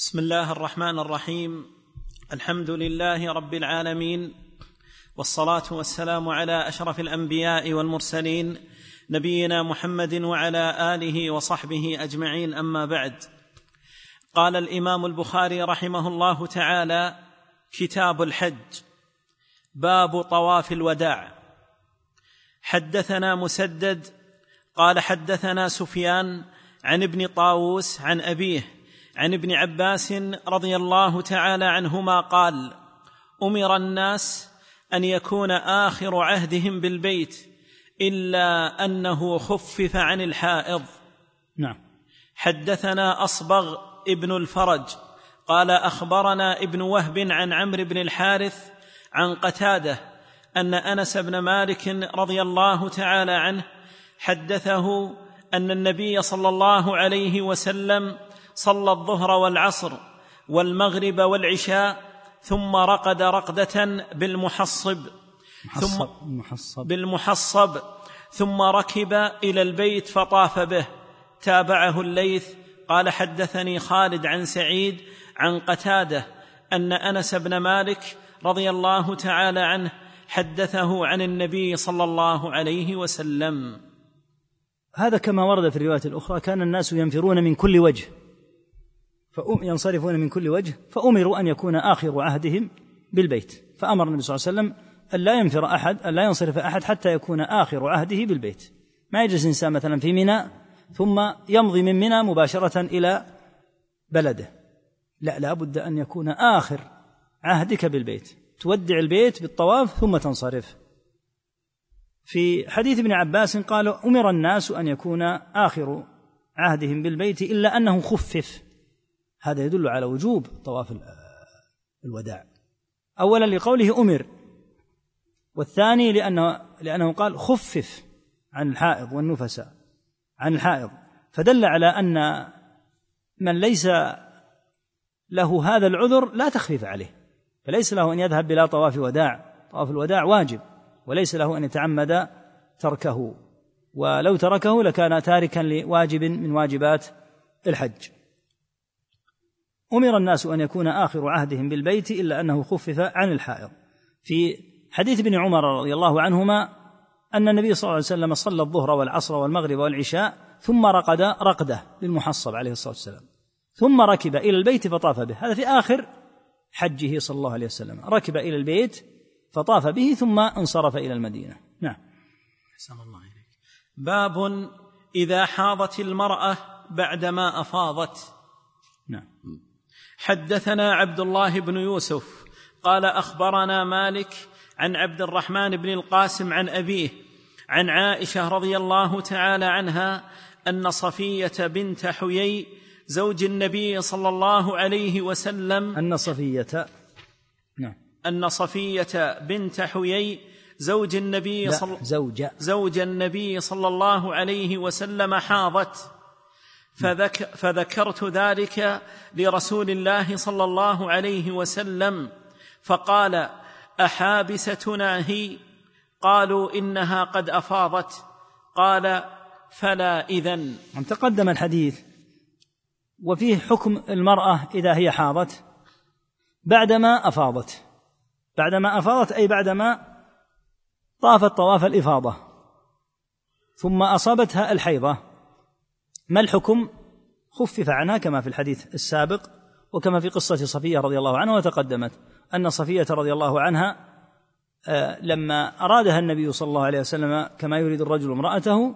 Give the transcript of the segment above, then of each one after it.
بسم الله الرحمن الرحيم. الحمد لله رب العالمين والصلاة والسلام على أشرف الأنبياء والمرسلين نبينا محمد وعلى آله وصحبه أجمعين أما بعد. قال الإمام البخاري رحمه الله تعالى كتاب الحج باب طواف الوداع. حدثنا مسدد قال حدثنا سفيان عن ابن طاووس عن أبيه عن ابن عباس رضي الله تعالى عنهما قال أمر الناس أن يكون آخر عهدهم بالبيت إلا أنه خفف عن الحائض. نعم. حدثنا أصبغ ابن الفرج قال أخبرنا ابن وهب عن عمرو بن الحارث عن قتادة أن أنس بن مالك رضي الله تعالى عنه حدثه أن النبي صلى الله عليه وسلم صلى الظهر والعصر والمغرب والعشاء ثم رقد رقدة بالمحصب ثم محصب. بالمحصب ثم ركب إلى البيت فطاف به تابعه الليث. قال حدثني خالد عن سعيد عن قتاده أن أنس بن مالك رضي الله تعالى عنه حدثه عن النبي صلى الله عليه وسلم. هذا كما ورد في الروايات الأخرى كان الناس ينفرون من كل وجه. ينصرفون من كل وجه فأمروا أن يكون آخر عهدهم بالبيت. فأمر النبي صلى الله عليه وسلم أن لا ينفر أحد أن لا ينصرف أحد حتى يكون آخر عهده بالبيت. ما يجلس إنسان مثلا في منى ثم يمضي من منى مباشرة إلى بلده. لا لابد أن يكون آخر عهدك بالبيت. تودع البيت بالطواف ثم تنصرف. في حديث ابن عباس قال أمر الناس أن يكون آخر عهدهم بالبيت إلا أنه خفف هذا يدل على وجوب طواف الوداع. اولا لقوله أمر والثاني لأنه لأنه قال خفف عن الحائض والنفساء عن الحائض. فدل على أن من ليس له هذا العذر لا تخفيف عليه فليس له أن يذهب بلا طواف وداع. طواف الوداع واجب وليس له أن يتعمد تركه. ولو تركه لكان تاركا لواجب من واجبات الحج. أمر الناس أن يكون آخر عهدهم بالبيت إلا أنه خفف عن الحائض. في حديث ابن عمر رضي الله عنهما أن النبي صلى الله عليه وسلم صلى الظهر والعصر والمغرب والعشاء ثم رقد رقدة للمحصب عليه الصلاة والسلام. ثم ركب إلى البيت فطاف به. هذا في آخر حجه صلى الله عليه وسلم. ركب إلى البيت فطاف به ثم انصرف إلى المدينة. نعم. أحسن الله إليك. باب إذا حاضت المرأة بعدما أفاضت. نعم. حدثنا عبد الله بن يوسف قال أخبرنا مالك عن عبد الرحمن بن القاسم عن أبيه عن عائشة رضي الله تعالى عنها أن صفية بنت حيي زوج النبي صلى الله عليه وسلم أن صفية نعم. أن صفية بنت حيي زوج النبي صلى زوج. زوج النبي صلى الله عليه وسلم حاضت فذك فذكرت ذلك لرسول الله صلى الله عليه وسلم فقال أحابستنا هي؟ قالوا إنها قد أفاضت. قال فلا إذن. نعم تقدم الحديث. وفيه حكم المرأة إذا هي حاضت بعدما أفاضت. بعدما أفاضت أي بعدما طافت طواف الإفاضة ثم أصابتها الحيضة. ما الحكم؟ خفف عنها كما في الحديث السابق وكما في قصة صفية رضي الله عنها وتقدمت أن صفية رضي الله عنها آه، لما أرادها النبي صلى الله عليه وسلم كما يريد الرجل امرأته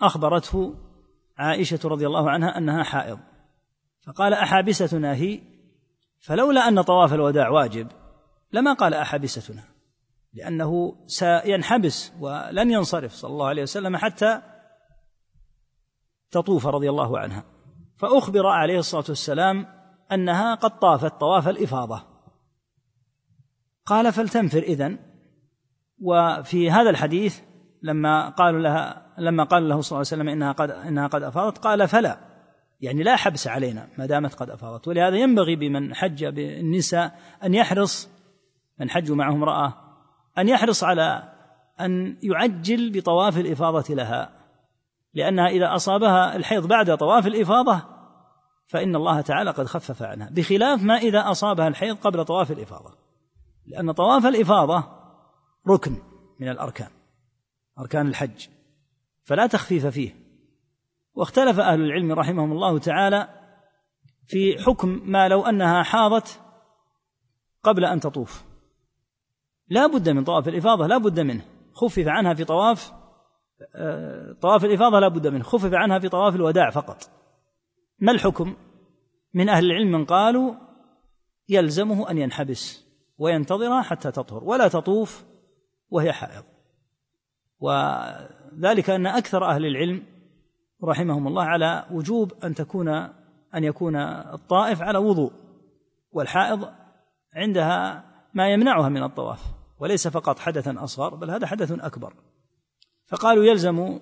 أخبرته عائشة رضي الله عنها أنها حائض. فقال أحابستنا هي؟ فلولا أن طواف الوداع واجب لما قال أحابستنا؟ لأنه سينحبس ولن ينصرف صلى الله عليه وسلم حتى تطوف رضي الله عنها. فأخبر عليه الصلاة والسلام أنها قد طافت طواف الإفاضة. قال فلتنفر إذن. وفي هذا الحديث لما قالوا لها لما قال له صلى الله عليه وسلم إنها قد إنها قد أفاضت قال فلا. يعني لا حبس علينا ما دامت قد أفاضت. ولهذا ينبغي بمن حج بالنساء أن يحرص من حج معه امراه أن يحرص على أن يعجل بطواف الإفاضة لها. لأنها إذا أصابها الحيض بعد طواف الإفاضة فإن الله تعالى قد خفف عنها بخلاف ما إذا أصابها الحيض قبل طواف الإفاضة. لأن طواف الإفاضة ركن من الأركان أركان الحج فلا تخفيف فيه. واختلف أهل العلم رحمهم الله تعالى في حكم ما لو أنها حاضت قبل أن تطوف. لا بد من طواف الإفاضة لا بد منه. خفف عنها في طواف طواف الإفاضة لا بد منه. خفف عنها في طواف الوداع فقط. ما الحكم؟ من أهل العلم من قالوا يلزمه أن ينحبس وينتظرها حتى تطهر ولا تطوف وهي حائض. وذلك أن أكثر أهل العلم رحمهم الله على وجوب أن تكون أن يكون الطائف على وضوء والحائض عندها ما يمنعها من الطواف وليس فقط حدثا أصغر بل هذا حدث أكبر. فقالوا يلزم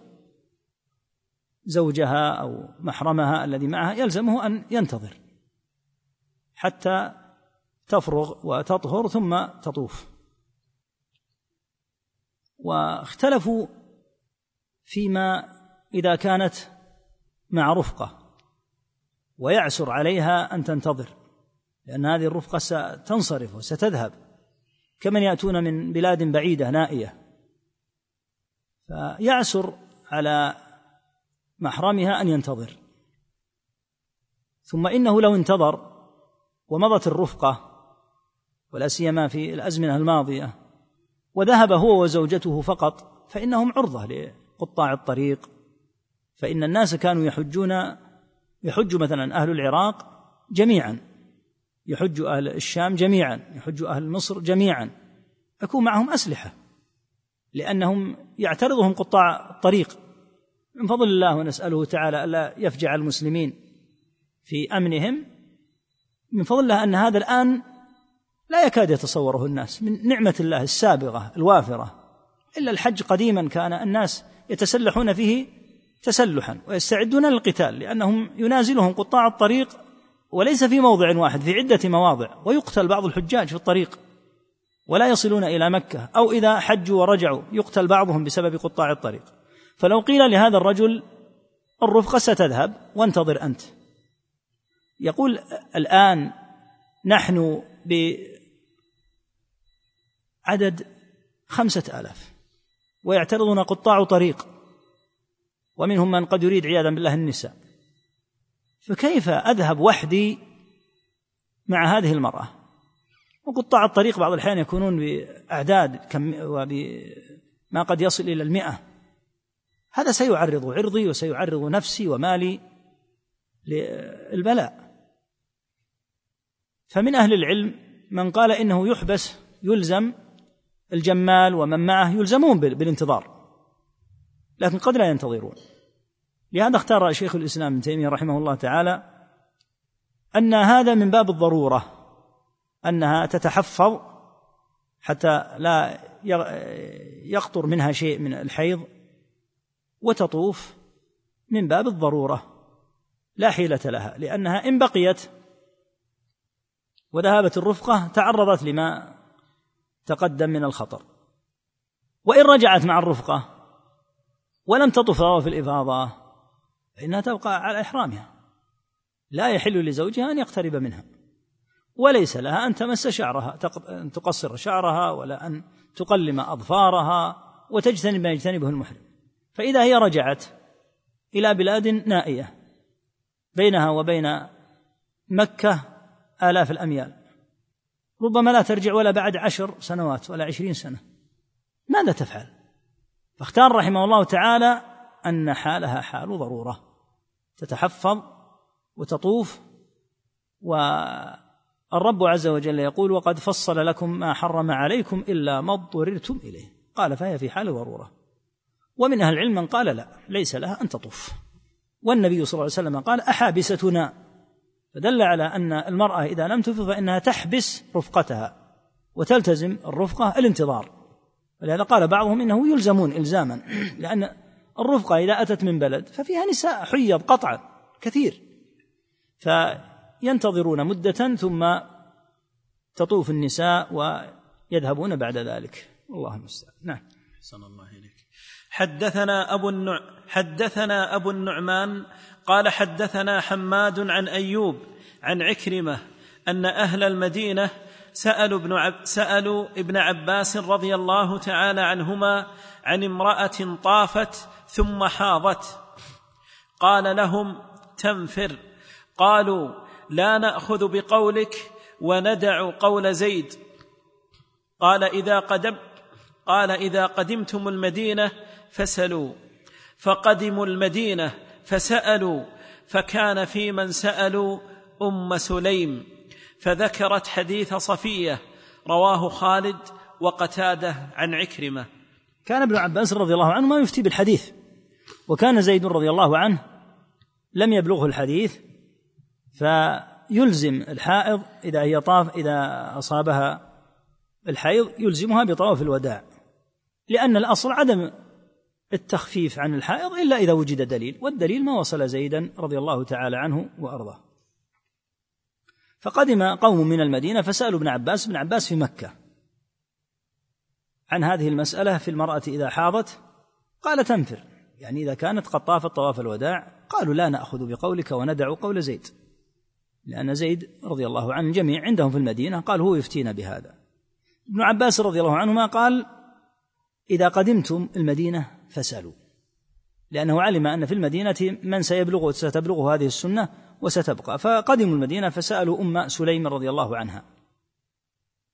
زوجها أو محرمها الذي معها يلزمه أن ينتظر حتى تفرغ وتطهر ثم تطوف. واختلفوا فيما إذا كانت مع رفقة ويعسر عليها أن تنتظر لأن هذه الرفقة ستنصرف وستذهب كمن يأتون من بلاد بعيدة نائية. فيعسر على محرمها أن ينتظر. ثم إنه لو انتظر ومضت الرفقة ولا سيما في الأزمنة الماضية وذهب هو وزوجته فقط فإنهم عرضة لقطاع الطريق. فإن الناس كانوا يحجون يحج مثلا أهل العراق جميعا يحج أهل الشام جميعا يحج أهل مصر جميعا يكون معهم أسلحة. لأنهم يعترضهم قطاع الطريق. من فضل الله ونسأله تعالى ألا يفجع المسلمين في أمنهم. من فضل الله أن هذا الآن لا يكاد يتصوره الناس من نعمة الله السابغة الوافرة. إلا الحج قديما كان الناس يتسلحون فيه تسلحا ويستعدون للقتال لأنهم ينازلهم قطاع الطريق وليس في موضع واحد في عدة مواضع. ويقتل بعض الحجاج في الطريق. ولا يصلون إلى مكة أو إذا حجوا ورجعوا يقتل بعضهم بسبب قطاع الطريق. فلو قيل لهذا الرجل الرفقة ستذهب وانتظر أنت. يقول الآن نحن بعدد خمسة آلاف ويعترضنا قطاع طريق ومنهم من قد يريد عياذا بالله النساء. فكيف أذهب وحدي مع هذه المرأة؟ وقطاع الطريق بعض الأحيان يكونون بأعداد كم وبما قد يصل إلى المئة. هذا سيعرض عرضي وسيعرض نفسي ومالي للبلاء. فمن أهل العلم من قال إنه يحبس يلزم الجمال ومن معه يلزمون بالانتظار. لكن قد لا ينتظرون. لهذا اختار شيخ الإسلام ابن تيمية رحمه الله تعالى أن هذا من باب الضرورة. أنها تتحفظ حتى لا يقطر منها شيء من الحيض وتطوف من باب الضرورة. لا حيلة لها لأنها إن بقيت وذهبت الرفقة تعرضت لما تقدم من الخطر. وإن رجعت مع الرفقة ولم تطف طواف الإفاضة فإنها تبقى على إحرامها. لا يحل لزوجها أن يقترب منها. وليس لها أن تمس شعرها أن تقصر شعرها ولا أن تقلم أظفارها وتجتنب ما يجتنبه المحرم. فإذا هي رجعت إلى بلاد نائية بينها وبين مكة آلاف الأميال. ربما لا ترجع ولا بعد عشر سنوات ولا عشرين سنة. ماذا تفعل؟ فاختار رحمه الله تعالى أن حالها حال ضرورة. تتحفظ وتطوف والرب عز وجل يقول وقد فصل لكم ما حرم عليكم إلا ما اضطررتم إليه. قال فهي في حال ضرورة. ومن أهل العلم من قال لا ليس لها أن تطوف. والنبي صلى الله عليه وسلم قال أحابستنا. فدل على أن المرأة إذا لم تطوف فإنها تحبس رفقتها وتلتزم الرفقة الانتظار. ولهذا قال بعضهم إنه يلزمون إلزاما لأن الرفقة إذا أتت من بلد ففيها نساء حيض قطعا كثير. فينتظرون مدة ثم تطوف النساء ويذهبون بعد ذلك. الله المستعان. نعم. صلى الله عليه حدثنا أبو النع حدثنا أبو النعمان قال حدثنا حماد عن أيوب عن عكرمة أن أهل المدينة سألوا ابن, عب سألوا ابن عباس رضي الله تعالى عنهما عن امرأة طافت ثم حاضت. قال لهم تنفر. قالوا لا نأخذ بقولك وندع قول زيد. قال إذا قدم قال إذا قدمتم المدينة فسلوا فقدموا المدينة فسألوا فكان في من سألوا أم سليم فذكرت حديث صفية رواه خالد وقتادة عن عكرمة. كان ابن عباس رضي الله عنه ما يفتي بالحديث وكان زيد رضي الله عنه لم يبلغه الحديث فيلزم الحائض إذا هي طاف إذا أصابها الحيض يلزمها بطواف الوداع لأن الأصل عدم التخفيف عن الحائض إلا إذا وجد دليل والدليل ما وصل زيدا رضي الله تعالى عنه وأرضاه. فقدم قوم من المدينة فسألوا ابن عباس ابن عباس في مكة عن هذه المسألة في المرأة إذا حاضت قال تنفر يعني إذا كانت قد طافت طواف الوداع قالوا لا نأخذ بقولك وندع قول زيد. لأن زيد رضي الله عنه جميع عندهم في المدينة قال هو يفتينا بهذا. ابن عباس رضي الله عنهما قال إذا قدمتم المدينة فاسألوا لأنه علم أن في المدينة من سيبلغ ستبلغه هذه السنة وستبقى. فقدموا المدينة فسألوا أم سليم رضي الله عنها.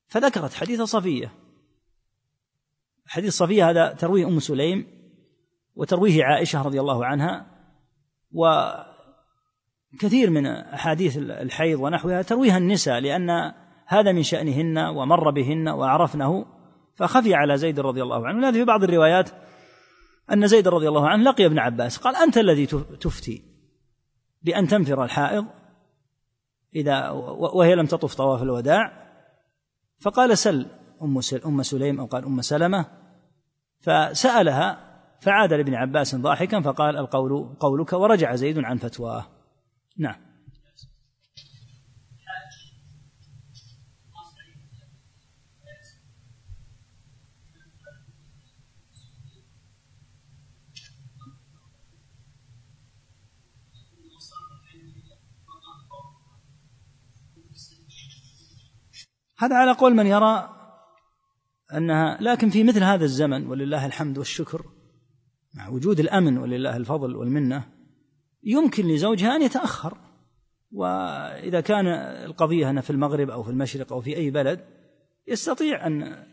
فذكرت حديث صفية. حديث صفية هذا ترويه أم سليم وترويه عائشة رضي الله عنها وكثير من أحاديث الحيض ونحوها ترويها النساء لأن هذا من شأنهن ومر بهن وعرفنه. فخفي على زيد رضي الله عنه. ولهذا في بعض الروايات أن زيد رضي الله عنه لقي ابن عباس قال أنت الذي تفتي بأن تنفر الحائض إذا وهي لم تطف طواف الوداع؟ فقال سل أم أم سليم أو قال أم سلمة. فسألها فعاد لابن عباس ضاحكا فقال القول قولك ورجع زيد عن فتواه. نعم. هذا على قول من يرى أنها لكن في مثل هذا الزمن ولله الحمد والشكر مع وجود الأمن ولله الفضل والمنة يمكن لزوجها أن يتأخر. وإذا كان القضية هنا في المغرب أو في المشرق أو في أي بلد يستطيع أن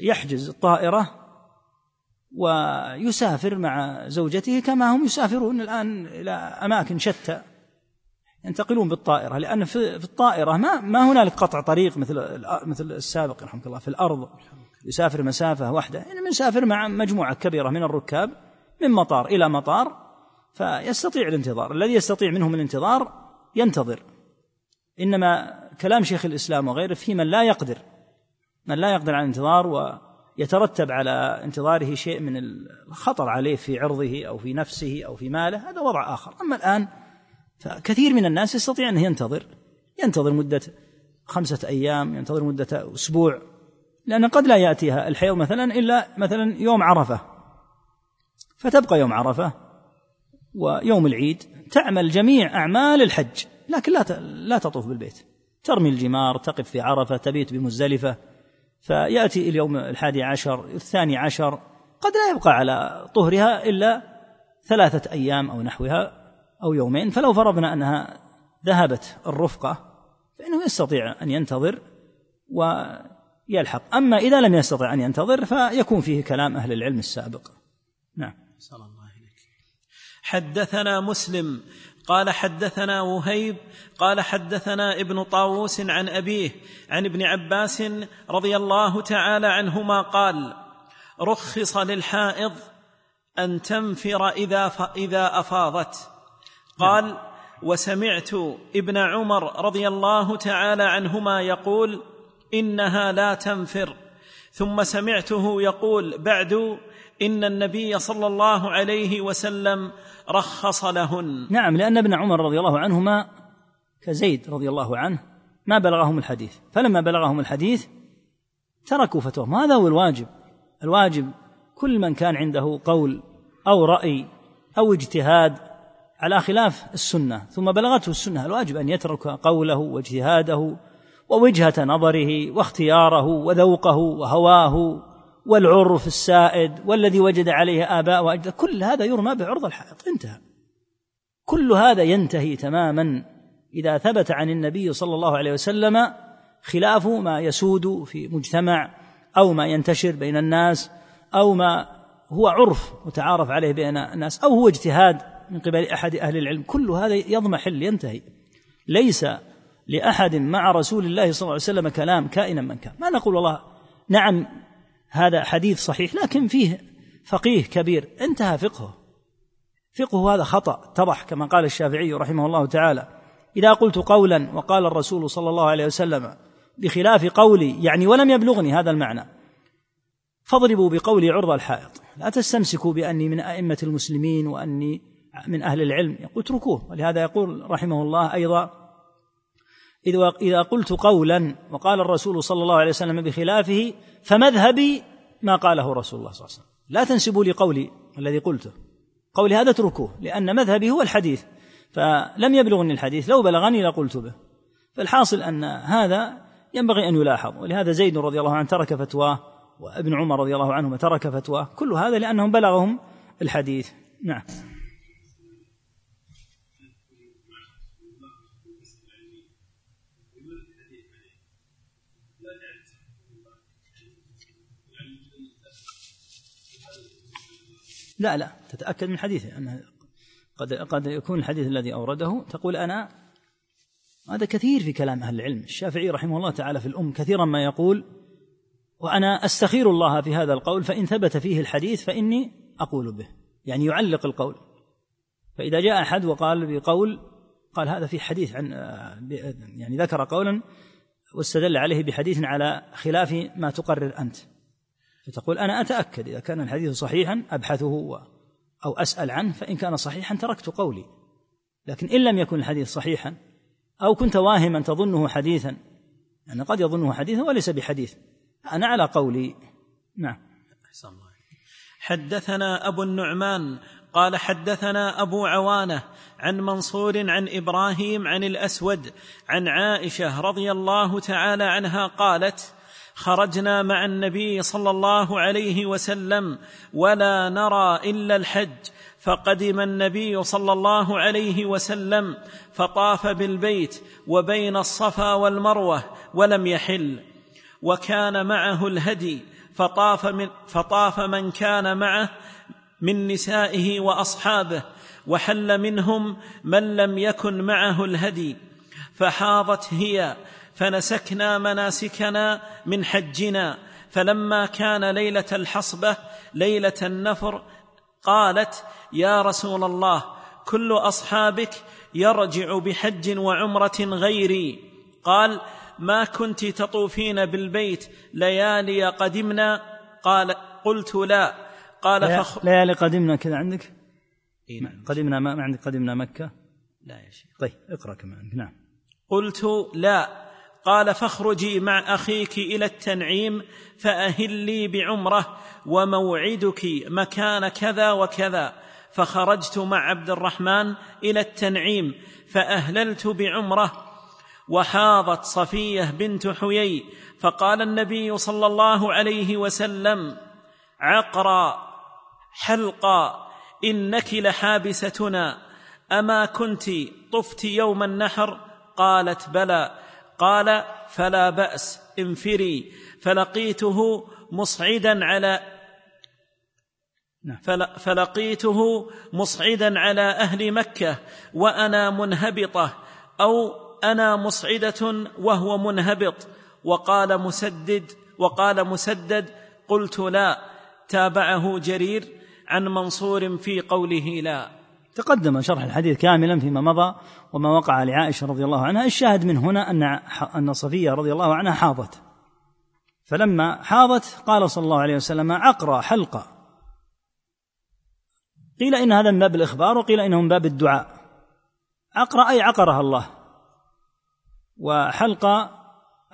يحجز الطائرة ويسافر مع زوجته كما هم يسافرون الآن إلى أماكن شتى ينتقلون بالطائرة. لأن في الطائرة ما ما هنالك قطع طريق مثل مثل السابق رحمك الله في الأرض يسافر مسافة واحدة. يعني مسافر مع مجموعة كبيرة من الركاب من مطار إلى مطار فيستطيع الانتظار. الذي يستطيع منهم الانتظار ينتظر. إنما كلام شيخ الإسلام وغيره في من لا يقدر من لا يقدر على الانتظار ويترتب على انتظاره شيء من الخطر عليه في عرضه أو في نفسه أو في ماله. هذا وضع آخر. أما الآن فكثير من الناس يستطيع أن ينتظر. ينتظر مدة خمسة أيام ينتظر مدة أسبوع. لأن قد لا يأتيها الحيض مثلا إلا مثلا يوم عرفة. فتبقى يوم عرفة. ويوم العيد تعمل جميع أعمال الحج لكن لا لا تطوف بالبيت. ترمي الجمار تقف في عرفة تبيت بمزدلفة. فيأتي اليوم الحادي عشر الثاني عشر قد لا يبقى على طهرها إلا ثلاثة أيام أو نحوها أو يومين. فلو فرضنا أنها ذهبت الرفقة فإنه يستطيع أن ينتظر ويلحق. أما إذا لم يستطع أن ينتظر فيكون فيه كلام أهل العلم السابق. نعم. عليك حدثنا مسلم قال حدثنا وهيب قال حدثنا ابن طاووس عن أبيه عن ابن عباس رضي الله تعالى عنهما قال رخص للحائض أن تنفر إذا إذا أفاضت. قال وسمعت ابن عمر رضي الله تعالى عنهما يقول إنها لا تنفر. ثم سمعته يقول بعد إن النبي صلى الله عليه وسلم رخص لهن. نعم لأن ابن عمر رضي الله عنهما كزيد رضي الله عنه ما بلغهم الحديث. فلما بلغهم الحديث تركوا فتوهم. هذا هو الواجب. الواجب كل من كان عنده قول أو رأي أو اجتهاد على خلاف السنة ثم بلغته السنة. الواجب أن يترك قوله واجتهاده ووجهة نظره واختياره وذوقه وهواه والعرف السائد والذي وجد عليه آباء وأجداد كل هذا يرمى بعرض الحائط انتهى. كل هذا ينتهي تماما إذا ثبت عن النبي صلى الله عليه وسلم خلاف ما يسود في مجتمع أو ما ينتشر بين الناس أو ما هو عرف متعارف عليه بين الناس أو هو اجتهاد من قبل أحد أهل العلم كل هذا يضمحل ينتهي ليس لأحد مع رسول الله صلى الله عليه وسلم كلام كائنا من كان. ما نقول والله نعم هذا حديث صحيح لكن فيه فقيه كبير. انتهى فقهه. فقهه هذا خطأ اتضح كما قال الشافعي رحمه الله تعالى. إذا قلت قولا وقال الرسول صلى الله عليه وسلم بخلاف قولي يعني ولم يبلغني هذا المعنى فاضربوا بقولي عرض الحائط. لا تستمسكوا بأني من أئمة المسلمين وأني من أهل العلم. يقول اتركوه. ولهذا يقول رحمه الله أيضا إذا قلت قولا وقال الرسول صلى الله عليه وسلم بخلافه فمذهبي ما قاله رسول الله صلى الله عليه وسلم. لا تنسبوا لي قولي الذي قلته. قولي هذا اتركوه لأن مذهبي هو الحديث. فلم يبلغني الحديث لو بلغني لقلت به. فالحاصل أن هذا ينبغي أن يلاحظ. ولهذا زيد رضي الله عنه ترك فتواه وابن عمر رضي الله عنهما ترك فتواه. كل هذا لأنهم بلغهم الحديث. نعم. لا لا تتأكد من حديثه أنه قد قد يكون الحديث الذي أورده. تقول أنا هذا كثير في كلام أهل العلم. الشافعي رحمه الله تعالى في الأم كثيرا ما يقول وأنا أستخير الله في هذا القول فإن ثبت فيه الحديث فإني أقول به. يعني يعلق القول. فإذا جاء أحد وقال بقول قال هذا في حديث عن يعني ذكر قولا واستدل عليه بحديث على خلاف ما تقرر أنت. فتقول أنا أتأكد إذا كان الحديث صحيحا أبحثه أو أسأل عنه فإن كان صحيحا تركت قولي. لكن إن لم يكن الحديث صحيحا أو كنت واهما تظنه حديثا يعني قد يظنه حديثا وليس بحديث. أنا على قولي. نعم. أحسن الله حدثنا أبو النعمان قال حدثنا أبو عوانة عن منصور عن إبراهيم عن الأسود عن عائشة رضي الله تعالى عنها قالت خرجنا مع النبي صلى الله عليه وسلم ولا نرى إلا الحج. فقدم النبي صلى الله عليه وسلم فطاف بالبيت وبين الصفا والمروة ولم يحل. وكان معه الهدي فطاف من, فطاف من كان معه من نسائه وأصحابه وحل منهم من لم يكن معه الهدي. فحاضت هي فنسكنا مناسكنا من حجنا فلما كان ليلة الحصبة ليلة النفر قالت يا رسول الله كل أصحابك يرجع بحج وعمرة غيري. قال ما كنت تطوفين بالبيت ليالي قدمنا. قال قلت لا. قال فخ ليالي قدمنا كذا عندك؟ إيه نعم. قدمنا ما عندك قدمنا مكة؟ لا يا شيخ. طيب اقرأ كمان. نعم. قلت لا. قال فاخرجي مع أخيك إلى التنعيم فاهلي بعمرة وموعدك مكان كذا وكذا. فخرجت مع عبد الرحمن إلى التنعيم فأهللت بعمرة. وحاضت صفية بنت حيي فقال النبي صلى الله عليه وسلم عقرا حلقا إنك لحابستنا. أما كنت طفت يوم النحر؟ قالت بلى. قال فلا بأس انفري. فلقيته مصعدا على نعم. فلقيته مصعدا على أهل مكة وأنا منهبطة أو أنا مصعدة وهو منهبط. وقال مسدد وقال مسدد قلت لا. تابعه جرير عن منصور في قوله لا. تقدم شرح الحديث كاملا فيما مضى وما وقع لعائشة رضي الله عنها. الشاهد من هنا أن أن صفية رضي الله عنها حاضت. فلما حاضت قال صلى الله عليه وسلم عقرى حلقة. قيل إن هذا من باب الإخبار وقيل إنه من باب الدعاء. عقرى أي عقرها الله. وحلقة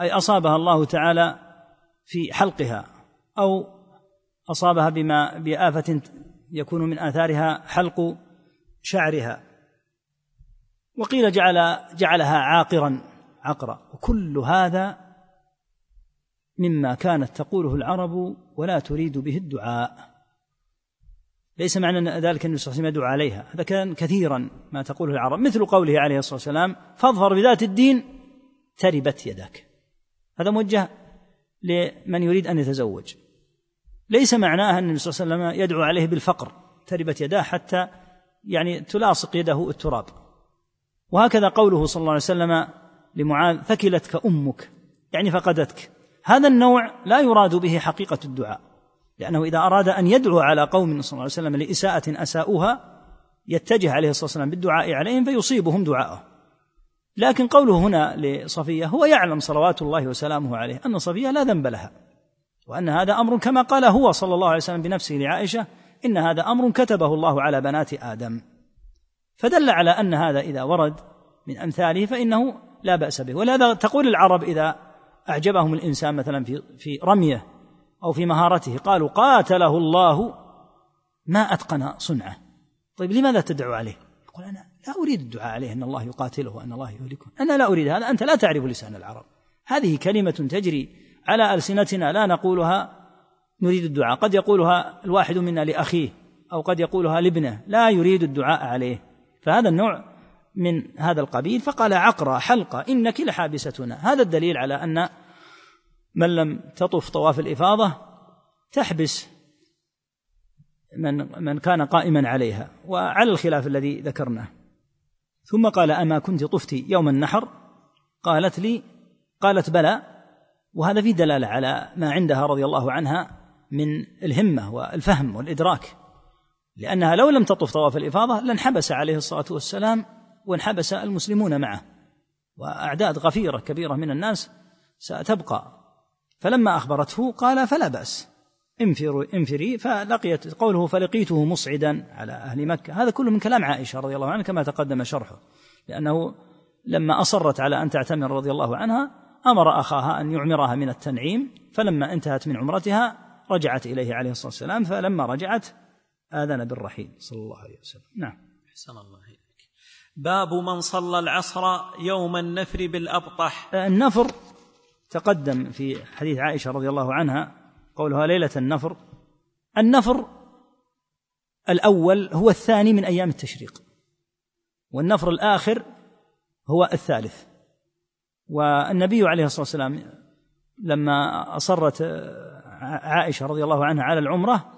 أي أصابها الله تعالى في حلقها أو أصابها بما بآفة يكون من آثارها حلق شعرها. وقيل جعل جعلها عاقرا عقرا. وكل هذا مما كانت تقوله العرب ولا تريد به الدعاء. ليس معنى ذلك النبي صلى الله عليه وسلم يدعو عليها. هذا كان كثيرا ما تقوله العرب. مثل قوله عليه الصلاة والسلام فاظفر بذات الدين تربت يداك. هذا موجه لمن يريد أن يتزوج. ليس معناه أن النبي صلى الله عليه وسلم يدعو عليه بالفقر تربت يداه حتى يعني تلاصق يده التراب. وهكذا قوله صلى الله عليه وسلم لمعاذ ثكلتك أمك. يعني فقدتك. هذا النوع لا يراد به حقيقة الدعاء. لأنه إذا أراد أن يدعو على قوم صلى الله عليه وسلم لإساءة اساؤوها يتجه عليه الصلاة والسلام بالدعاء عليهم فيصيبهم دعاءه. لكن قوله هنا لصفية هو يعلم صلوات الله وسلامه عليه أن صفية لا ذنب لها. وأن هذا أمر كما قال هو صلى الله عليه وسلم بنفسه لعائشة إن هذا أمر كتبه الله على بنات آدم. فدل على أن هذا إذا ورد من أمثاله فإنه لا بأس به. ولهذا تقول العرب إذا أعجبهم الإنسان مثلا في في رميه أو في مهارته قالوا قاتله الله ما أتقن صنعه. طيب لماذا تدعو عليه؟ يقول أنا لا أريد الدعاء عليه إن الله يقاتله وأن الله يهلكه. أنا لا أريد هذا أنت لا تعرف لسان العرب. هذه كلمة تجري على ألسنتنا لا نقولها نريد الدعاء. قد يقولها الواحد منا لأخيه أو قد يقولها لابنه لا يريد الدعاء عليه. فهذا النوع من هذا القبيل. فقال عقرة حلقة إنك لحابستنا. هذا الدليل على أن من لم تطف طواف الإفاضة تحبس من من كان قائما عليها وعلى الخلاف الذي ذكرناه. ثم قال أما كنت طفت يوم النحر؟ قالت لي قالت بلى. وهذا في دلالة على ما عندها رضي الله عنها من الهمة والفهم والإدراك. لأنها لو لم تطف طواف الإفاضة لانحبس عليه الصلاة والسلام وانحبس المسلمون معه. وأعداد غفيرة كبيرة من الناس ستبقى. فلما أخبرته قال فلا بأس. انفروا انفري. فلقيت قوله فلقيته مصعدا على أهل مكة. هذا كله من كلام عائشة رضي الله عنها كما تقدم شرحه. لأنه لما أصرت على أن تعتمر رضي الله عنها أمر أخاها أن يعمرها من التنعيم. فلما انتهت من عمرتها رجعت إليه عليه الصلاة والسلام فلما رجعت آذن بالرحيل. صلى الله عليه وسلم. نعم. أحسن الله إليك. باب من صلى العصر يوم النفر بالأبطح. النفر تقدم في حديث عائشة رضي الله عنها قولها ليلة النفر. النفر الأول هو الثاني من أيام التشريق والنفر الآخر هو الثالث. والنبي عليه الصلاة والسلام لما أصرت عائشة رضي الله عنها على العمرة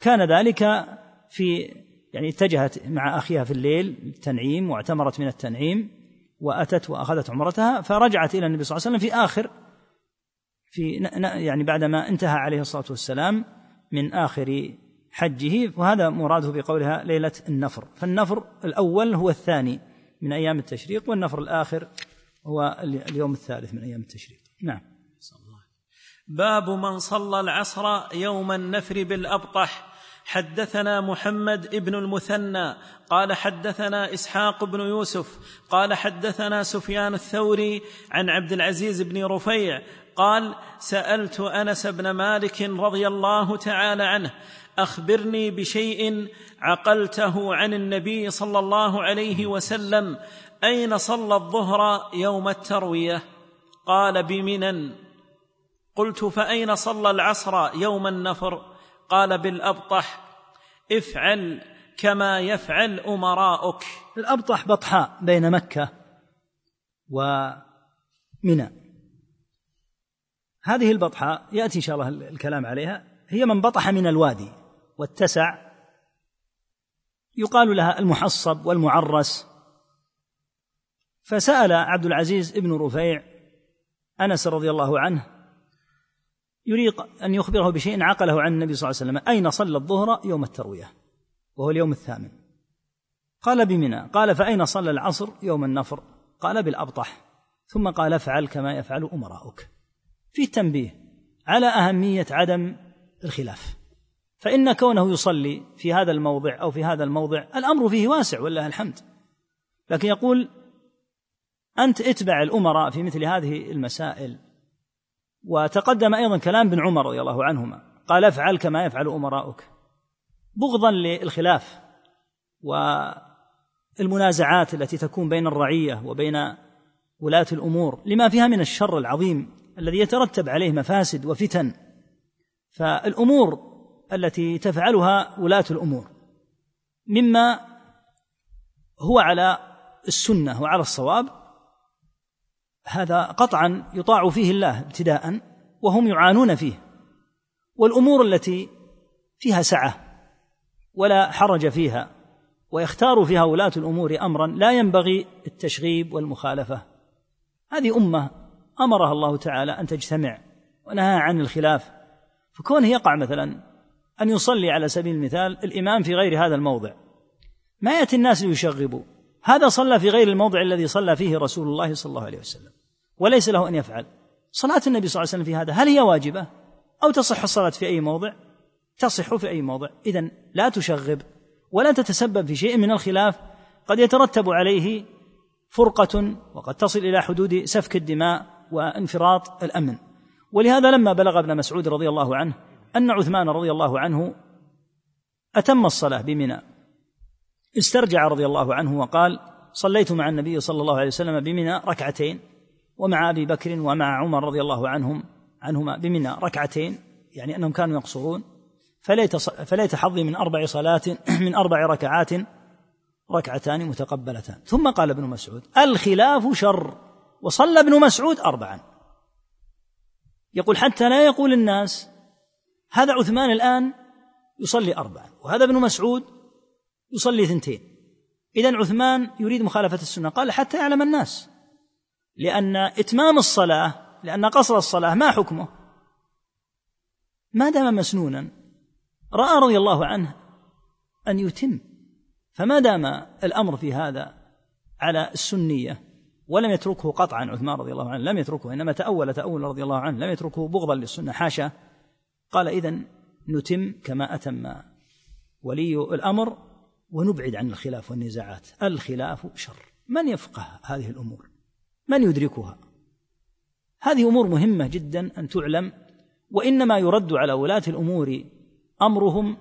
كان ذلك في يعني اتجهت مع أخيها في الليل التنعيم واعتمرت من التنعيم وأتت وأخذت عمرتها فرجعت إلى النبي صلى الله عليه وسلم في آخر في يعني بعدما انتهى عليه الصلاة والسلام من آخر حجه وهذا مراده بقولها ليلة النفر. فالنفر الأول هو الثاني من أيام التشريق والنفر الآخر هو اليوم الثالث من أيام التشريق. نعم. باب من صلى العصر يوم النفر بالأبطح. حدثنا محمد بن المثنى قال حدثنا إسحاق بن يوسف قال حدثنا سفيان الثوري عن عبد العزيز بن رفيع قال سألت أنس بن مالك رضي الله تعالى عنه أخبرني بشيء عقلته عن النبي صلى الله عليه وسلم أين صلى الظهر يوم التروية؟ قال بمنن. قلت فأين صلى العصر يوم النفر؟ قال بالابطح افعل كما يفعل أمراؤك. الأبطح بطحاء بين مكة ومنى. هذه البطحاء يأتي إن شاء الله الكلام عليها. هي من بطح من الوادي واتسع يقال لها المحصب والمعرس. فسأل عبد العزيز بن رفيع أنس رضي الله عنه يريد أن يخبره بشيء عقله عن النبي صلى الله عليه وسلم. أين صلى الظهر يوم التروية؟ وهو اليوم الثامن. قال بمنى. قال فأين صلى العصر يوم النفر؟ قال بالأبطح. ثم قال افعل كما يفعل أمراؤك. في تنبيه على أهمية عدم الخلاف. فإن كونه يصلي في هذا الموضع أو في هذا الموضع الأمر فيه واسع ولله الحمد. لكن يقول أنت اتبع الأمراء في مثل هذه المسائل. وتقدم أيضا كلام ابن عمر رضي الله عنهما. قال افعل كما يفعل أمراؤك. بغضا للخلاف المنازعات التي تكون بين الرعية وبين ولاة الأمور لما فيها من الشر العظيم الذي يترتب عليه مفاسد وفتن فالأمور التي تفعلها ولاة الأمور مما هو على السنة وعلى الصواب هذا قطعا يطاع فيه الله ابتداء وهم يعانون فيه والأمور التي فيها سعة ولا حرج فيها ويختار فيها ولاة الأمور امرا لا ينبغي التشغيب والمخالفة. هذه أمة أمرها الله تعالى أن تجتمع ونهى عن الخلاف. فكونه يقع مثلا أن يصلي على سبيل المثال الإمام في غير هذا الموضع ما يأتي الناس ليشغبوا. هذا صلى في غير الموضع الذي صلى فيه رسول الله صلى الله عليه وسلم وليس له أن يفعل. صلاة النبي صلى الله عليه وسلم في هذا هل هي واجبة؟ أو تصح الصلاة في أي موضع؟ تصح في أي موضع. اذا لا تشغب ولا تتسبب في شيء من الخلاف. قد يترتب عليه فرقة وقد تصل إلى حدود سفك الدماء وانفراط الأمن. ولهذا لما بلغ ابن مسعود رضي الله عنه أن عثمان رضي الله عنه أتم الصلاة بمنى استرجع رضي الله عنه وقال صليت مع النبي صلى الله عليه وسلم بمنى ركعتين ومع أبي بكر ومع عمر رضي الله عنهم عنهما بمنى ركعتين يعني أنهم كانوا يقصرون. فليت فليت حظي من أربع صلاة من أربع ركعات ركعتان متقبلتان. ثم قال ابن مسعود الخلاف شر وصلى ابن مسعود اربعا. يقول حتى لا يقول الناس هذا عثمان الآن يصلي اربعا وهذا ابن مسعود يصلي ثنتين. اذا عثمان يريد مخالفة السنة. قال حتى يعلم الناس. لأن إتمام الصلاة لأن قصر الصلاة ما حكمه؟ ما دام مسنونا رأى رضي الله عنه أن يتم. فما دام الأمر في هذا على السنية ولم يتركه قطعا عثمان رضي الله عنه لم يتركه إنما تأول تأول رضي الله عنه لم يتركه بغضا للسنة حاشا. قال اذا نتم كما أتم ولي الأمر. ونبعد عن الخلاف والنزاعات. الخلاف شر. من يفقه هذه الأمور؟ من يدركها؟ هذه أمور مهمة جدا أن تعلم وإنما يرد على ولاة الأمور أمرهم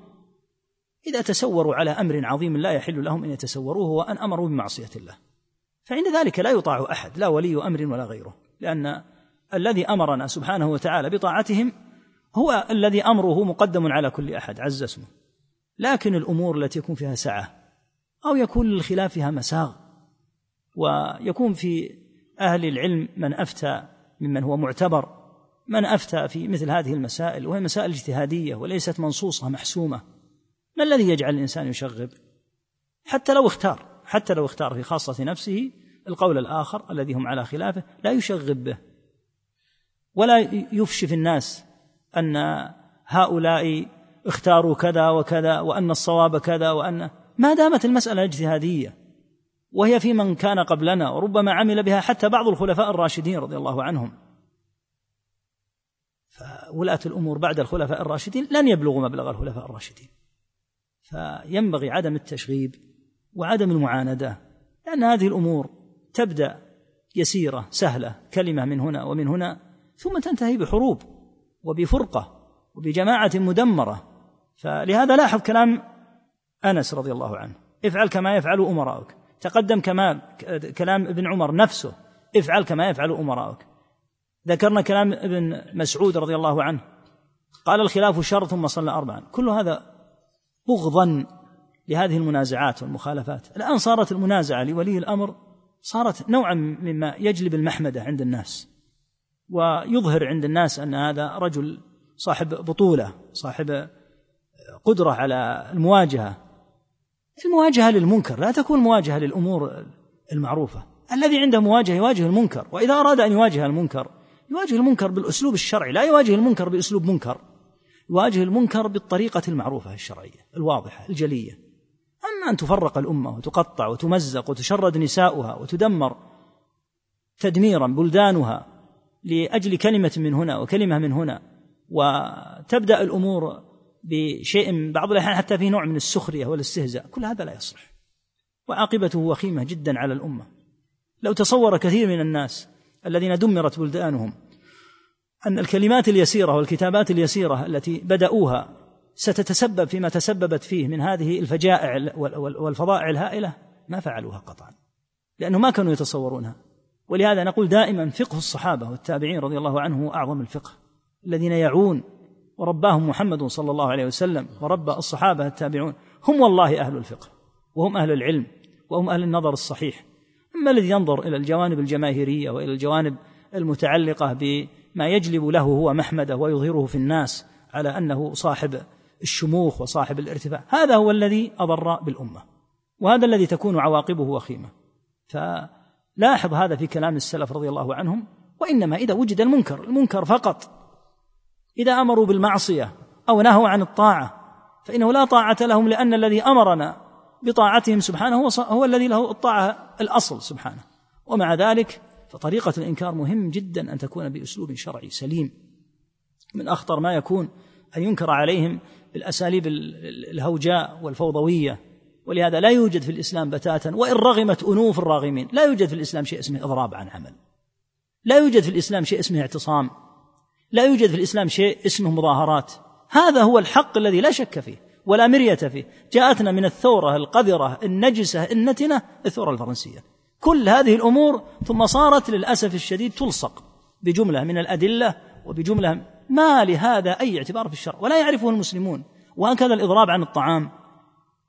إذا تسوروا على أمر عظيم لا يحل لهم أن يتسوروه وأن أمروا بمعصية الله. فعند ذلك لا يطاع أحد لا ولي أمر ولا غيره لأن الذي أمرنا سبحانه وتعالى بطاعتهم هو الذي أمره مقدم على كل أحد عز اسمه. لكن الأمور التي يكون فيها سعة أو يكون للخلاف فيها مساغ ويكون في أهل العلم من أفتى ممن هو معتبر من أفتى في مثل هذه المسائل وهي مسائل اجتهادية وليست منصوصة محسومة. ما الذي يجعل الإنسان يشغب؟ حتى لو اختار حتى لو اختار في خاصة نفسه القول الآخر الذي هم على خلافه لا يشغب به. ولا يفشي في الناس أن هؤلاء اختاروا كذا وكذا وأن الصواب كذا وأن ما دامت المسألة اجتهادية وهي في من كان قبلنا وربما عمل بها حتى بعض الخلفاء الراشدين رضي الله عنهم. فولاة الأمور بعد الخلفاء الراشدين لن يبلغوا مبلغ الخلفاء الراشدين. فينبغي عدم التشغيب وعدم المعاندة لأن هذه الأمور تبدأ يسيرة سهلة كلمة من هنا ومن هنا ثم تنتهي بحروب وبفرقة وبجماعة مدمرة. فلهذا لاحظ كلام أنس رضي الله عنه. افعل كما يفعل أمراؤك. تقدم كمال كلام ابن عمر نفسه. افعل كما يفعل أمراؤك. ذكرنا كلام ابن مسعود رضي الله عنه. قال الخلاف شر ثم صلى أربعا. كل هذا بغضا لهذه المنازعات والمخالفات. الآن صارت المنازعة لولي الأمر صارت نوعا مما يجلب المحمدة عند الناس. ويظهر عند الناس أن هذا رجل صاحب بطولة صاحب قدرة على المواجهة. المواجهة للمنكر لا تكون مواجهة للأمور المعروفة. الذي عنده مواجهة يواجه المنكر وإذا أراد أن يواجه المنكر يواجه المنكر بالأسلوب الشرعي لا يواجه المنكر بأسلوب منكر يواجه المنكر بالطريقة المعروفة الشرعية الواضحة الجلية. أما أن تفرق الأمة وتقطع وتمزق وتشرد نساؤها وتدمر تدميرا بلدانها لأجل كلمة من هنا وكلمة من هنا وتبدأ الأمور بشيء بعض الأحيان حتى في نوع من السخرية والاستهزاء. كل هذا لا يصلح. وعاقبته وخيمة جدا على الأمة. لو تصور كثير من الناس الذين دمرت بلدانهم أن الكلمات اليسيرة والكتابات اليسيرة التي بدأوها ستتسبب فيما تسببت فيه من هذه الفجائع والفظائع الهائلة ما فعلوها قطعا. لأنه ما كانوا يتصورونها. ولهذا نقول دائما فقه الصحابة والتابعين رضي الله عنهم هو أعظم الفقه. الذين يعون ورباهم محمد صلى الله عليه وسلم وربى الصحابة التابعون. هم والله أهل الفقه وهم أهل العلم وهم أهل النظر الصحيح. أما الذي ينظر إلى الجوانب الجماهيرية وإلى الجوانب المتعلقة بما يجلب له هو محمده ويظهره في الناس على أنه صاحب الشموخ وصاحب الارتفاع. هذا هو الذي أضر بالأمة وهذا الذي تكون عواقبه وخيمة. فلاحظ هذا في كلام السلف رضي الله عنهم وإنما إذا وجد المنكر المنكر فقط. إذا أمروا بالمعصية أو نهوا عن الطاعة فإنه لا طاعة لهم لأن الذي أمرنا بطاعتهم سبحانه هو الذي له الطاعة الأصل سبحانه. ومع ذلك فطريقة الإنكار مهم جدا أن تكون بأسلوب شرعي سليم. من أخطر ما يكون أن ينكر عليهم بالأساليب الهوجاء والفوضوية. ولهذا لا يوجد في الإسلام بتاتا وإن رغمت أنوف الراغمين. لا يوجد في الإسلام شيء اسمه إضراب عن عمل. لا يوجد في الإسلام شيء اسمه اعتصام. لا يوجد في الإسلام شيء اسمه مظاهرات. هذا هو الحق الذي لا شك فيه ولا مرية فيه. جاءتنا من الثورة القذرة النجسة النتنة الثورة الفرنسية. كل هذه الأمور ثم صارت للأسف الشديد تلصق بجملة من الأدلة وبجملة ما لهذا أي اعتبار في الشرع. ولا يعرفه المسلمون. وهكذا الإضراب عن الطعام.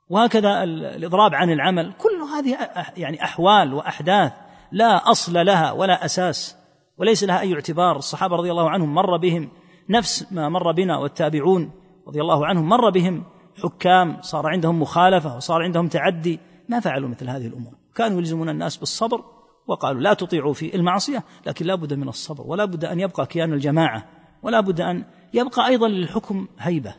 وهكذا الإضراب عن العمل. كل هذه يعني أحوال وأحداث لا أصل لها ولا أساس. وليس لها أي اعتبار. الصحابة رضي الله عنهم مر بهم نفس ما مر بنا والتابعون رضي الله عنهم مر بهم. حكام صار عندهم مخالفة وصار عندهم تعدي. ما فعلوا مثل هذه الأمور. كانوا يلزمون الناس بالصبر وقالوا لا تطيعوا في المعصية لكن لا بد من الصبر ولا بد أن يبقى كيان الجماعة ولا بد أن يبقى أيضا للحكم هيبة.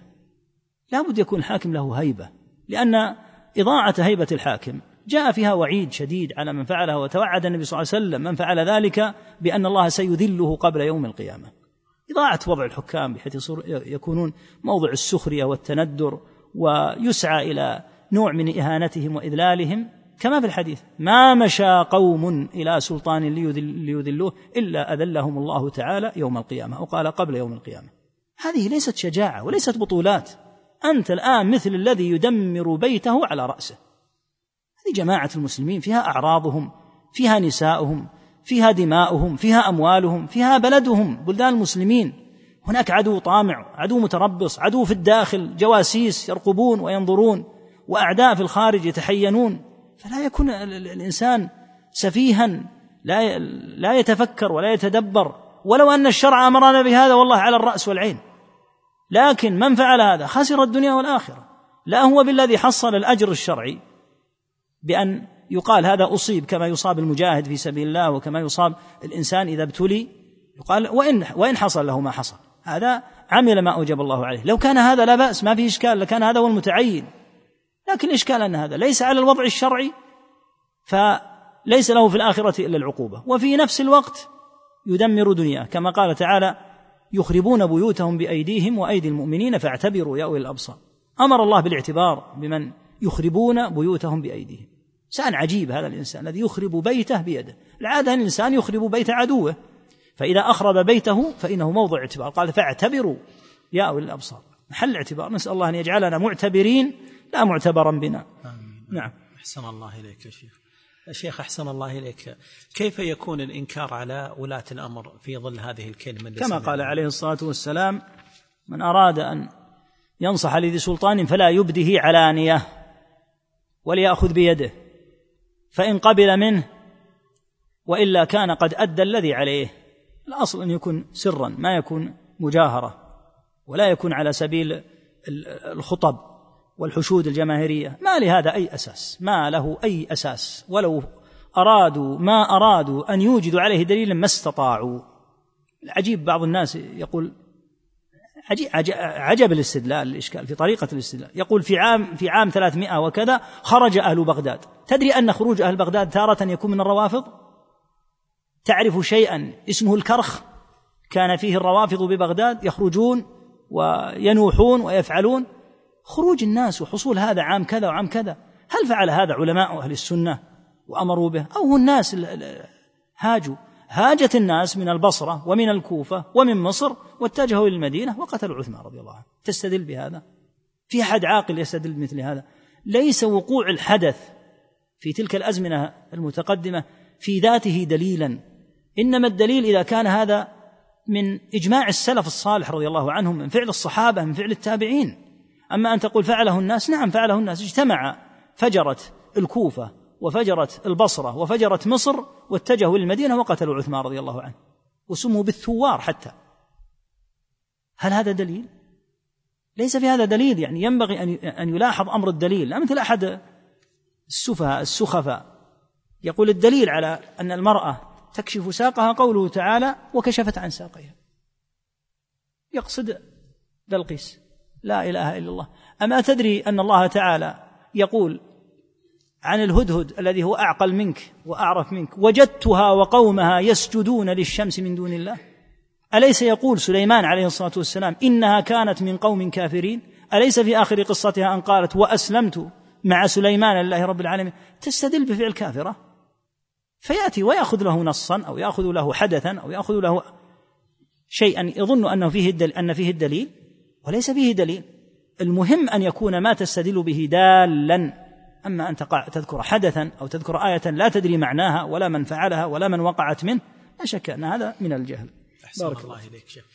لا بد يكون الحاكم له هيبة لأن إضاعة هيبة الحاكم جاء فيها وعيد شديد على من فعله وتوعد النبي صلى الله عليه وسلم من فعل ذلك بأن الله سيذله قبل يوم القيامة. إضاعة وضع الحكام بحيث يكونون موضع السخرية والتندر ويسعى إلى نوع من إهانتهم وإذلالهم. كما في الحديث ما مشى قوم إلى سلطان ليذلوه إلا أذلهم الله تعالى يوم القيامة. أو قال قبل يوم القيامة. هذه ليست شجاعة وليست بطولات. أنت الآن مثل الذي يدمر بيته على رأسه. هذه جماعة المسلمين فيها أعراضهم فيها نساؤهم فيها دماؤهم فيها أموالهم فيها بلدهم بلدان المسلمين. هناك عدو طامع عدو متربص عدو في الداخل جواسيس يرقبون وينظرون وأعداء في الخارج يتحينون. فلا يكون الإنسان سفيها لا لا يتفكر ولا يتدبر. ولو أن الشرع أمرنا بهذا والله على الرأس والعين. لكن من فعل هذا؟ خسر الدنيا والآخرة. لا هو بالذي حصل الأجر الشرعي. بأن يقال هذا أصيب كما يصاب المجاهد في سبيل الله وكما يصاب الإنسان إذا ابتلي. يقال وإن وإن حصل له ما حصل. هذا عمل ما أوجب الله عليه. لو كان هذا لا بأس ما في إشكال لكان هذا هو المتعين. لكن الإشكال أن هذا ليس على الوضع الشرعي فليس له في الآخرة إلا العقوبة. وفي نفس الوقت يدمر دنياه. كما قال تعالى يخربون بيوتهم بأيديهم وأيدي المؤمنين فاعتبروا يا أولي الأبصار. أمر الله بالاعتبار بمن يخربون بيوتهم بأيديهم. إنسان عجيب هذا الإنسان الذي يخرب بيته بيده. العادة أن الإنسان يخرب بيت عدوه فإذا أخرب بيته فإنه موضع اعتبار. قال فاعتبروا يا أولي الأبصار. محل اعتبار. نسأل الله أن يجعلنا معتبرين لا معتبرا بنا. آمين. نعم. أحسن الله إليك يا شيخ. شيخ أحسن الله إليك. كيف يكون الإنكار على ولاة الأمر في ظل هذه الكلمة كما قال عليه الصلاة والسلام من أراد أن ينصح لذي سلطان فلا يبده علانية وليأخذ بيده. فإن قبل منه وإلا كان قد أدى الذي عليه. الأصل أن يكون سرا ما يكون مجاهرة ولا يكون على سبيل الخطب والحشود الجماهيرية. ما لهذا أي أساس؟ ما له أي أساس. ولو أرادوا ما أرادوا أن يوجدوا عليه دليلا ما استطاعوا. العجيب بعض الناس يقول عجيب, عجب الاستدلال الإشكال في طريقة الاستدلال. يقول في عام في عام 300 وكذا خرج أهل بغداد. تدري أن خروج أهل بغداد تارة يكون من الروافض؟ تعرف شيئا اسمه الكرخ؟ كان فيه الروافض ببغداد يخرجون وينوحون ويفعلون. خروج الناس وحصول هذا عام كذا وعام كذا. هل فعل هذا علماء أهل السنة وأمروا به؟ أو الناس هاجوا؟ هاجت الناس من البصرة ومن الكوفة ومن مصر واتجهوا إلى المدينة وقتلوا عثمان رضي الله عنه. تستدل بهذا؟ في أحد عاقل يستدل بمثل هذا؟ ليس وقوع الحدث في تلك الأزمنة المتقدمة في ذاته دليلا. إنما الدليل إذا كان هذا من إجماع السلف الصالح رضي الله عنهم من فعل الصحابة من فعل التابعين. أما أن تقول فعله الناس نعم فعله الناس اجتمع فجرت الكوفة وفجرت البصرة وفجرت مصر واتجهوا للمدينة وقتلوا عثمان رضي الله عنه وسموا بالثوار حتى. هل هذا دليل؟ ليس في هذا دليل يعني ينبغي أن أن يلاحظ أمر الدليل. لا مثل أحد السفهاء السخفاء. يقول الدليل على أن المرأة تكشف ساقها قوله تعالى وكشفت عن ساقيها يقصد بلقيس لا إله إلا الله. أما تدري أن الله تعالى يقول عن الهدهد الذي هو أعقل منك وأعرف منك. وجدتها وقومها يسجدون للشمس من دون الله. أليس يقول سليمان عليه الصلاة والسلام إنها كانت من قوم كافرين؟ أليس في آخر قصتها أن قالت وأسلمت مع سليمان لله رب العالمين؟ تستدل بفعل كافرة. فيأتي ويأخذ له نصا أو يأخذ له حدثا أو يأخذ له شيئا. يظن أنه فيه أن فيه الدليل. وليس فيه دليل. المهم أن يكون ما تستدل به دالا. أما أن تقع تذكر حدثا أو تذكر آية لا تدري معناها ولا من فعلها ولا من وقعت منه لا شك أن هذا من الجهل. أحسن بارك الله إليك شيخ.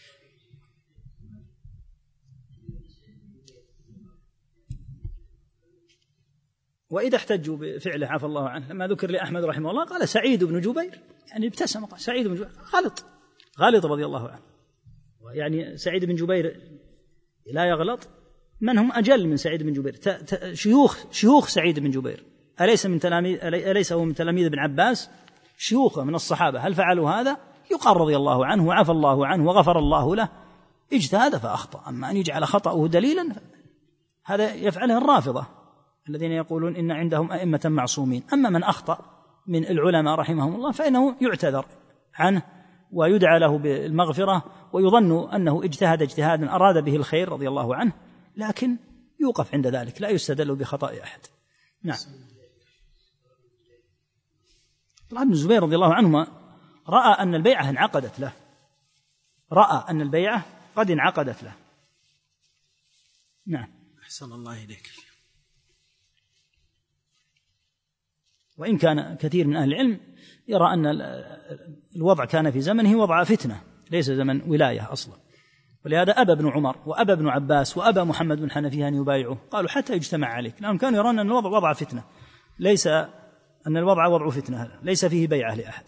وإذا احتجوا بفعله عفى الله عنه لما ذكر لأحمد رحمه الله قال سعيد بن جبير يعني ابتسم قال سعيد بن جبير غلط. غلط رضي الله عنه. يعني سعيد بن جبير لا يغلط من هم أجل من سعيد بن جبير؟ شيوخ شيوخ سعيد بن جبير. أليس من تلاميذ أليس هو من تلاميذ ابن عباس؟ شيوخه من الصحابة. هل فعلوا هذا؟ يقال رضي الله عنه وعفى الله عنه وغفر الله له. اجتهد فأخطأ. أما أن يجعل خطأه دليلا هذا يفعله الرافضة الذين يقولون إن عندهم أئمة معصومين. أما من أخطأ من العلماء رحمهم الله فإنه يعتذر عنه ويدعى له بالمغفرة ويظن أنه اجتهد اجتهادا أراد به الخير رضي الله عنه. لكن يوقف عند ذلك لا يستدل بخطأ أحد. نعم. عبد الله بن الزبير رضي الله عنهما رأى أن البيعة انعقدت له. رأى أن البيعة قد انعقدت له. نعم. أحسن الله إليك. وإن كان كثير من أهل العلم يرى أن الوضع كان في زمنه وضع فتنة ليس زمن ولاية أصلا. ولهذا أبى ابن عمر وأبى ابن عباس وأبى محمد بن حنفية أن يبايعوه. قالوا حتى يجتمع عليك. لأنهم كانوا يرون أن الوضع وضع فتنة. ليس أن الوضع وضع فتنة ليس فيه بيعة لأحد.